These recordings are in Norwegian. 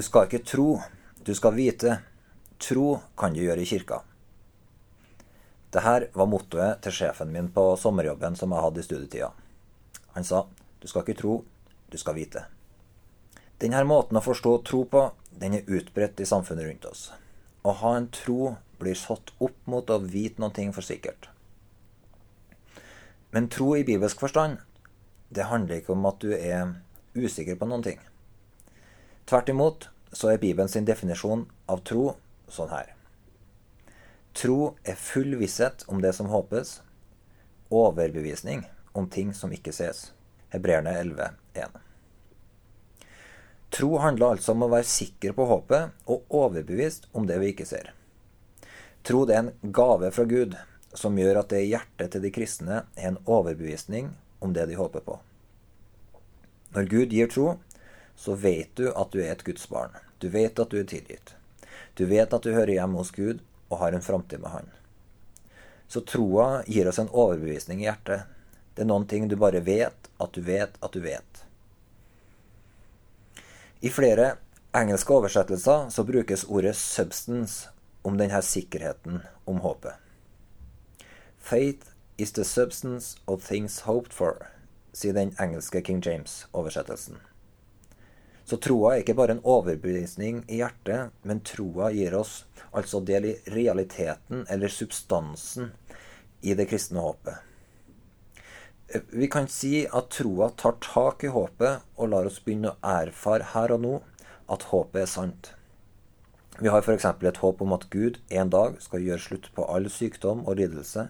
Du skal ikke tro, du skal vite. Tro kan du gjøre i kirka. Dette var mottoet til sjefen min på sommerjobben som jeg hadde i studietida. Han sa du skal ikke tro, du skal vite. Denne måten å forstå tro på, den er utbredt i samfunnet rundt oss. Å ha en tro blir satt opp mot å vite noe for sikkert. Men tro i bibelsk forstand, det handler ikke om at du er usikker på noen ting. Tvert imot så er Bibelen sin definisjon av tro sånn her. Tro er full visshet om det som håpes, overbevisning om ting som ikke ses. Hebreerne 11,1. Tro handler altså om å være sikker på håpet og overbevist om det vi ikke ser. Tro det er en gave fra Gud som gjør at det i hjertet til de kristne er en overbevisning om det de håper på. Når Gud gir tro, så vet du at du er et Guds barn. Du vet at du er tilgitt. Du vet at du hører hjemme hos Gud og har en framtid med Han. Så troa gir oss en overbevisning i hjertet. Det er noen ting du bare vet at du vet at du vet. I flere engelske oversettelser så brukes ordet 'substance' om denne sikkerheten om håpet. Faith is the substance of things hoped for, sier den engelske King James-oversettelsen. Så troa er ikke bare en overbevisning i hjertet, men troa gir oss altså del i realiteten eller substansen i det kristne håpet. Vi kan si at troa tar tak i håpet og lar oss begynne å erfare her og nå at håpet er sant. Vi har f.eks. et håp om at Gud en dag skal gjøre slutt på all sykdom og lidelse.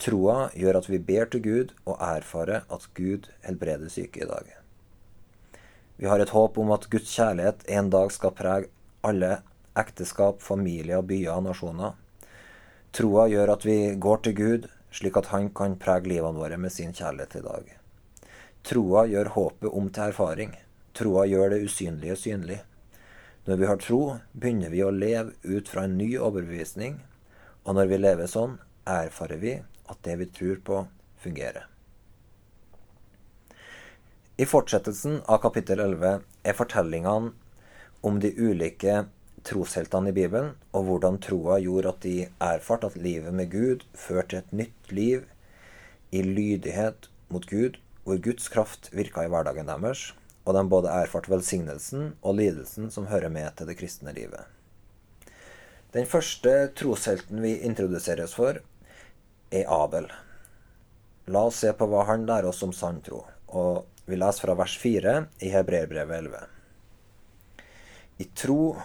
Troa gjør at vi ber til Gud og erfarer at Gud helbreder syke i dag. Vi har et håp om at Guds kjærlighet en dag skal prege alle ekteskap, familier, byer og nasjoner. Troa gjør at vi går til Gud, slik at Han kan prege livene våre med sin kjærlighet i dag. Troa gjør håpet om til erfaring. Troa gjør det usynlige synlig. Når vi har tro, begynner vi å leve ut fra en ny overbevisning, og når vi lever sånn, erfarer vi at det vi tror på, fungerer. I fortsettelsen av kapittel 11 er fortellingene om de ulike trosheltene i Bibelen, og hvordan troa gjorde at de erfarte at livet med Gud førte til et nytt liv i lydighet mot Gud, hvor Guds kraft virka i hverdagen deres, og de både erfarte velsignelsen og lidelsen som hører med til det kristne livet. Den første troshelten vi introduseres for, er Abel. La oss se på hva han lærer oss om sann tro. og vi leser fra vers 4 i Hebreerbrevet 11. I tro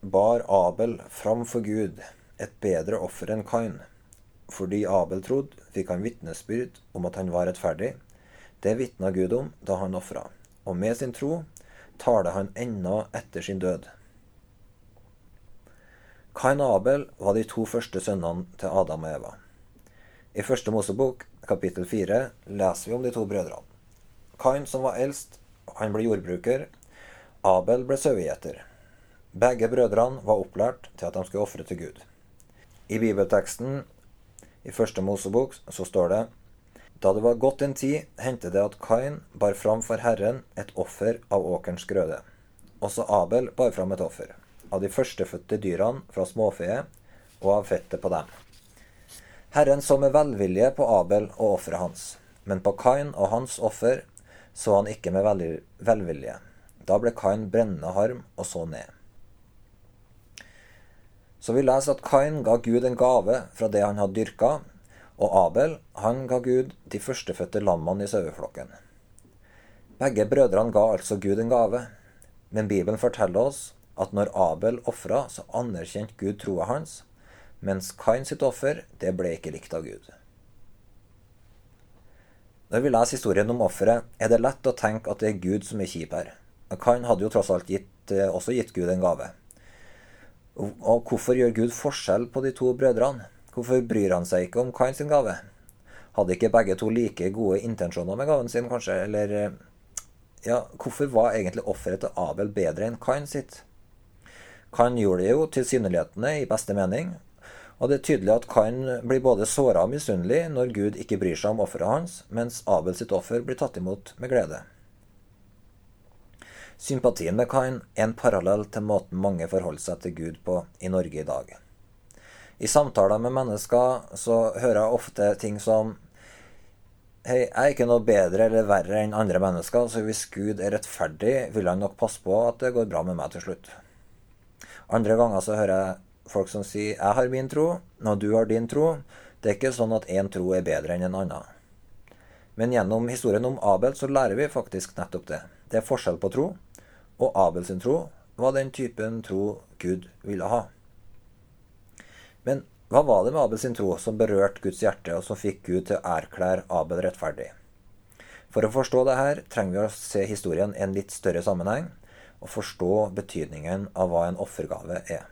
bar Abel framfor Gud et bedre offer enn Kain. Fordi Abel trodde, fikk han vitnesbyrd om at han var rettferdig. Det vitna Gud om da han ofra, og med sin tro taler han ennå etter sin død. Kain og Abel var de to første sønnene til Adam og Eva. I første Mosebok, kapittel fire, leser vi om de to brødrene. Kain, som var eldst, han ble jordbruker. Abel ble sauegjeter. Begge brødrene var opplært til at de skulle ofre til Gud. I bibelteksten i første Mosebok så står det da det var gått en tid, hendte det at Kain bar fram for Herren et offer av åkerens grøde. Også Abel bar fram et offer, av de førstefødte dyrene fra småfeet og av fettet på dem. Herren så med velvilje på Abel og offeret hans, men på Kain og hans offer så han ikke med velvilje. Da ble Kain brennende harm og så ned. Så vi leser at Kain ga Gud en gave fra det han hadde dyrka, og Abel han ga Gud de førstefødte lammene i saueflokken. Begge brødrene ga altså Gud en gave, men Bibelen forteller oss at når Abel ofra, så anerkjente Gud troa hans, mens Kain sitt offer, det ble ikke likt av Gud. Når vi leser historien om offeret, er det lett å tenke at det er Gud som er kjip her. Kain hadde jo tross alt gitt, eh, også gitt Gud en gave. Og hvorfor gjør Gud forskjell på de to brødrene? Hvorfor bryr han seg ikke om Kain sin gave? Hadde ikke begge to like gode intensjoner med gaven sin, kanskje? Eller eh, ja, hvorfor var egentlig offeret til Abel bedre enn Kain sitt? Kain gjorde det jo tilsynelatende i beste mening, og det er tydelig at Kain blir både såra og misunnelig når Gud ikke bryr seg om offeret hans, mens Abel sitt offer blir tatt imot med glede. Sympatien med Kain er en parallell til måten mange forholder seg til Gud på i Norge i dag. I samtaler med mennesker så hører jeg ofte ting som Hei, jeg er ikke noe bedre eller verre enn andre mennesker, så hvis Gud er rettferdig, vil han nok passe på at det går bra med meg til slutt. Andre ganger så hører jeg folk som sier 'jeg har min tro, og du har din tro'. Det er ikke sånn at én tro er bedre enn en annen. Men gjennom historien om Abel så lærer vi faktisk nettopp det. Det er forskjell på tro, og Abels tro var den typen tro Gud ville ha. Men hva var det med Abels tro som berørte Guds hjerte, og som fikk Gud til å erklære Abel rettferdig? For å forstå det her trenger vi å se historien i en litt større sammenheng, og forstå betydningen av hva en offergave er.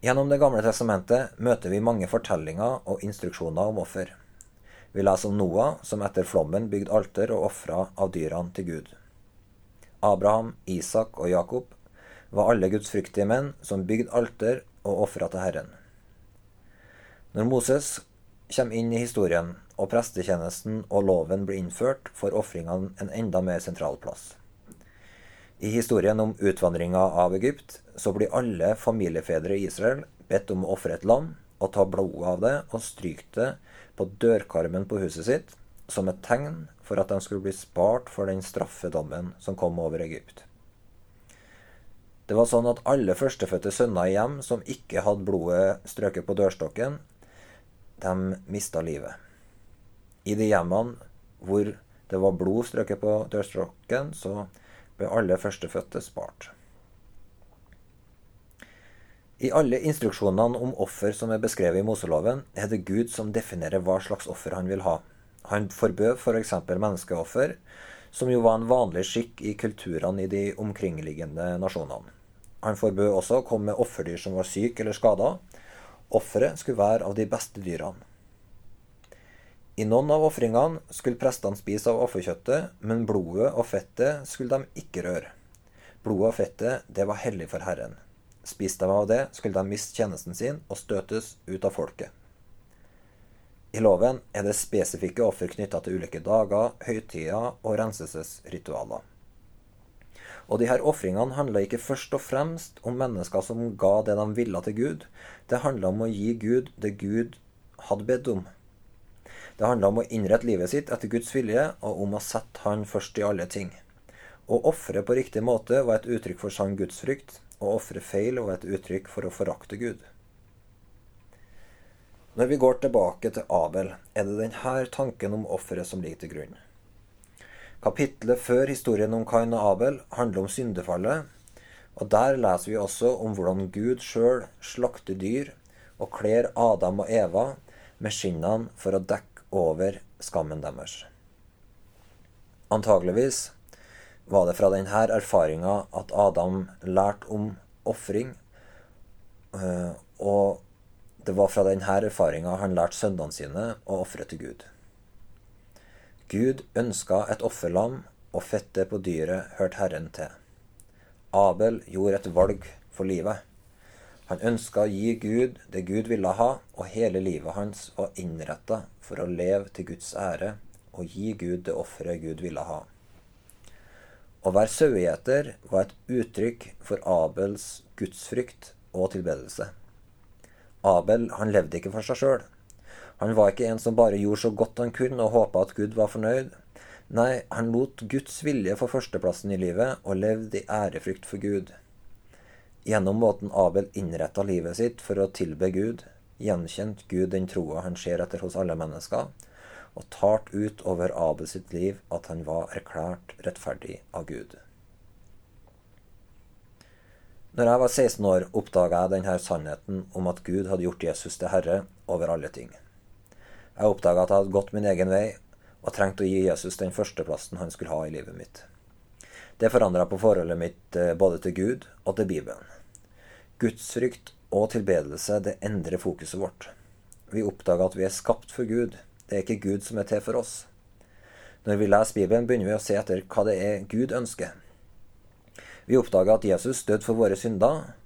Gjennom Det gamle testamentet møter vi mange fortellinger og instruksjoner om offer. Vi leser om Noah, som etter flommen bygde alter og ofra av dyrene til Gud. Abraham, Isak og Jakob var alle gudsfryktige menn som bygde alter og ofra til Herren. Når Moses kommer inn i historien og prestetjenesten og loven blir innført, får ofringene en enda mer sentral plass. I historien om utvandringa av Egypt så blir alle familiefedre i Israel bedt om å ofre et lam og ta blodet av det og stryke det på dørkarmen på huset sitt som et tegn for at de skulle bli spart for den straffedommen som kom over Egypt. Det var sånn at alle førstefødte sønner i hjem som ikke hadde blodet strøket på dørstokken, de mista livet. I de hjemmene hvor det var blod strøket på dørstokken, så ble alle førstefødte spart. I alle instruksjonene om offer som er beskrevet i Moseloven, er det Gud som definerer hva slags offer han vil ha. Han forbød f.eks. For menneskeoffer, som jo var en vanlig skikk i kulturene i de omkringliggende nasjonene. Han forbød også å komme med offerdyr som var syke eller skada. Offeret skulle være av de beste dyrene. I noen av ofringene skulle prestene spise av offerkjøttet, men blodet og fettet skulle de ikke røre. Blodet og fettet, det var hellig for Herren. Spiste de av det, skulle de miste tjenesten sin og støtes ut av folket. I loven er det spesifikke offer knytta til ulike dager, høytider og renselsesritualer. Og de her ofringene handla ikke først og fremst om mennesker som ga det de ville til Gud. Det handla om å gi Gud det Gud hadde bedt om. Det handla om å innrette livet sitt etter Guds vilje, og om å sette Han først i alle ting. Å ofre på riktig måte var et uttrykk for sann gudsfrykt. Å ofre feil var et uttrykk for å forakte Gud. Når vi går tilbake til Abel, er det denne tanken om offeret som ligger til grunn. Kapitlet før historien om Kain og Abel handler om syndefallet, og der leser vi også om hvordan Gud sjøl slakter dyr og kler Adam og Eva med skinnene for å dekke over skammen deres. Antageligvis var det fra denne erfaringa at Adam lærte om ofring, eh, og det var fra denne erfaringa han lærte sønnene sine å ofre til Gud. Gud ønska et offerlam, og fettet på dyret hørte Herren til. Abel gjorde et valg for livet. Han ønska å gi Gud det Gud ville ha, og hele livet hans var innretta for å leve til Guds ære og gi Gud det offeret Gud ville ha. Å være sauegjeter var et uttrykk for Abels gudsfrykt og tilbedelse. Abel han levde ikke for seg sjøl. Han var ikke en som bare gjorde så godt han kunne og håpa at Gud var fornøyd. Nei, han lot Guds vilje få førsteplassen i livet og levde i ærefrykt for Gud. Gjennom måten Abel innretta livet sitt for å tilbe Gud, gjenkjente Gud den troa han ser etter hos alle mennesker, og talt ut over Abel sitt liv at han var erklært rettferdig av Gud. Når jeg var 16 år, oppdaga jeg denne sannheten om at Gud hadde gjort Jesus til herre over alle ting. Jeg oppdaga at jeg hadde gått min egen vei og trengte å gi Jesus den førsteplassen han skulle ha i livet mitt. Det forandra på forholdet mitt eh, både til Gud og til Bibelen. Gudsfrykt og tilbedelse det endrer fokuset vårt. Vi oppdager at vi er skapt for Gud. Det er ikke Gud som er til for oss. Når vi leser Bibelen, begynner vi å se etter hva det er Gud ønsker. Vi oppdager at Jesus døde for våre synder,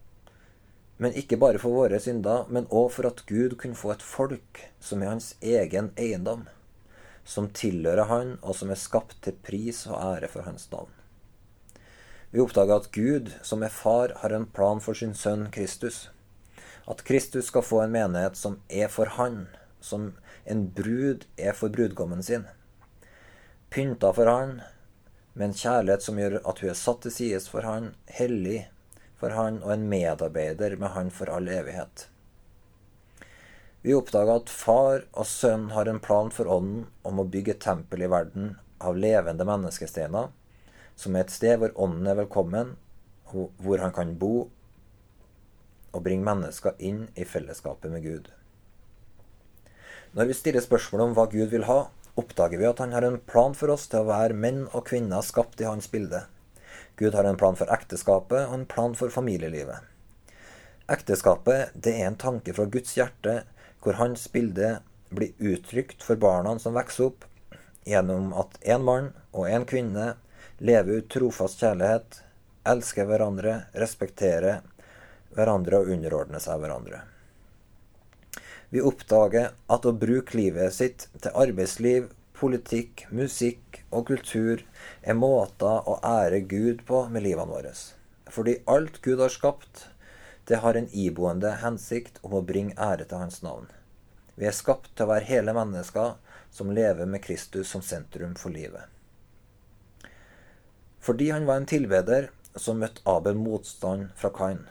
men ikke bare for våre synder, men òg for at Gud kunne få et folk som er hans egen eiendom, som tilhører han, og som er skapt til pris og ære for hans navn. Vi oppdager at Gud, som er far, har en plan for sin sønn Kristus. At Kristus skal få en menighet som er for han, som en brud er for brudgommen sin. Pynta for han, med en kjærlighet som gjør at hun er satt til side for han, hellig for han og en medarbeider med han for all evighet. Vi oppdaga at far og sønn har en plan for ånden om å bygge et tempel i verden av levende menneskesteiner, som er et sted hvor ånden er velkommen, hvor han kan bo og bringe mennesker inn i fellesskapet med Gud. Når vi stiller spørsmål om hva Gud vil ha, oppdager vi at han har en plan for oss til å være menn og kvinner skapt i hans bilde. Gud har en plan for ekteskapet og en plan for familielivet. Ekteskapet det er en tanke fra Guds hjerte hvor hans bilde blir uttrykt for barna som vokser opp, gjennom at en mann og en kvinne lever ut trofast kjærlighet, elske hverandre, respektere hverandre og underordne seg hverandre. Vi oppdager at å bruke livet sitt til arbeidsliv, politikk, musikk og kultur er måter å ære Gud på med livene våre. Fordi alt Gud har skapt, det har en iboende hensikt om å bringe ære til Hans navn. Vi er skapt til å være hele mennesker som lever med Kristus som sentrum for livet. Fordi han var en tilbeder, så møtte Abel motstand fra Kain.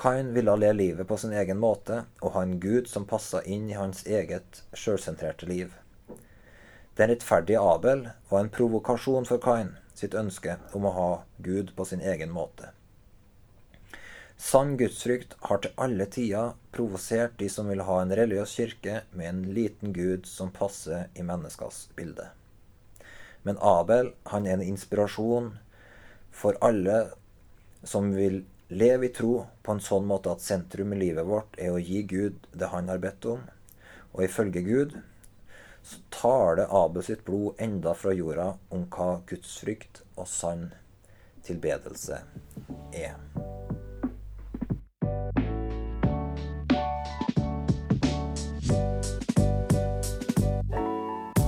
Kain ville le livet på sin egen måte og ha en gud som passa inn i hans eget sjølsentrerte liv. Den rettferdige Abel var en provokasjon for Kain sitt ønske om å ha Gud på sin egen måte. Sann gudsfrykt har til alle tider provosert de som vil ha en religiøs kirke med en liten gud som passer i menneskers bilde. Men Abel han er en inspirasjon for alle som vil leve i tro på en sånn måte at sentrum i livet vårt er å gi Gud det han har bedt om, og ifølge Gud så taler Abel sitt blod enda fra jorda om hva gudsfrykt og sann tilbedelse er.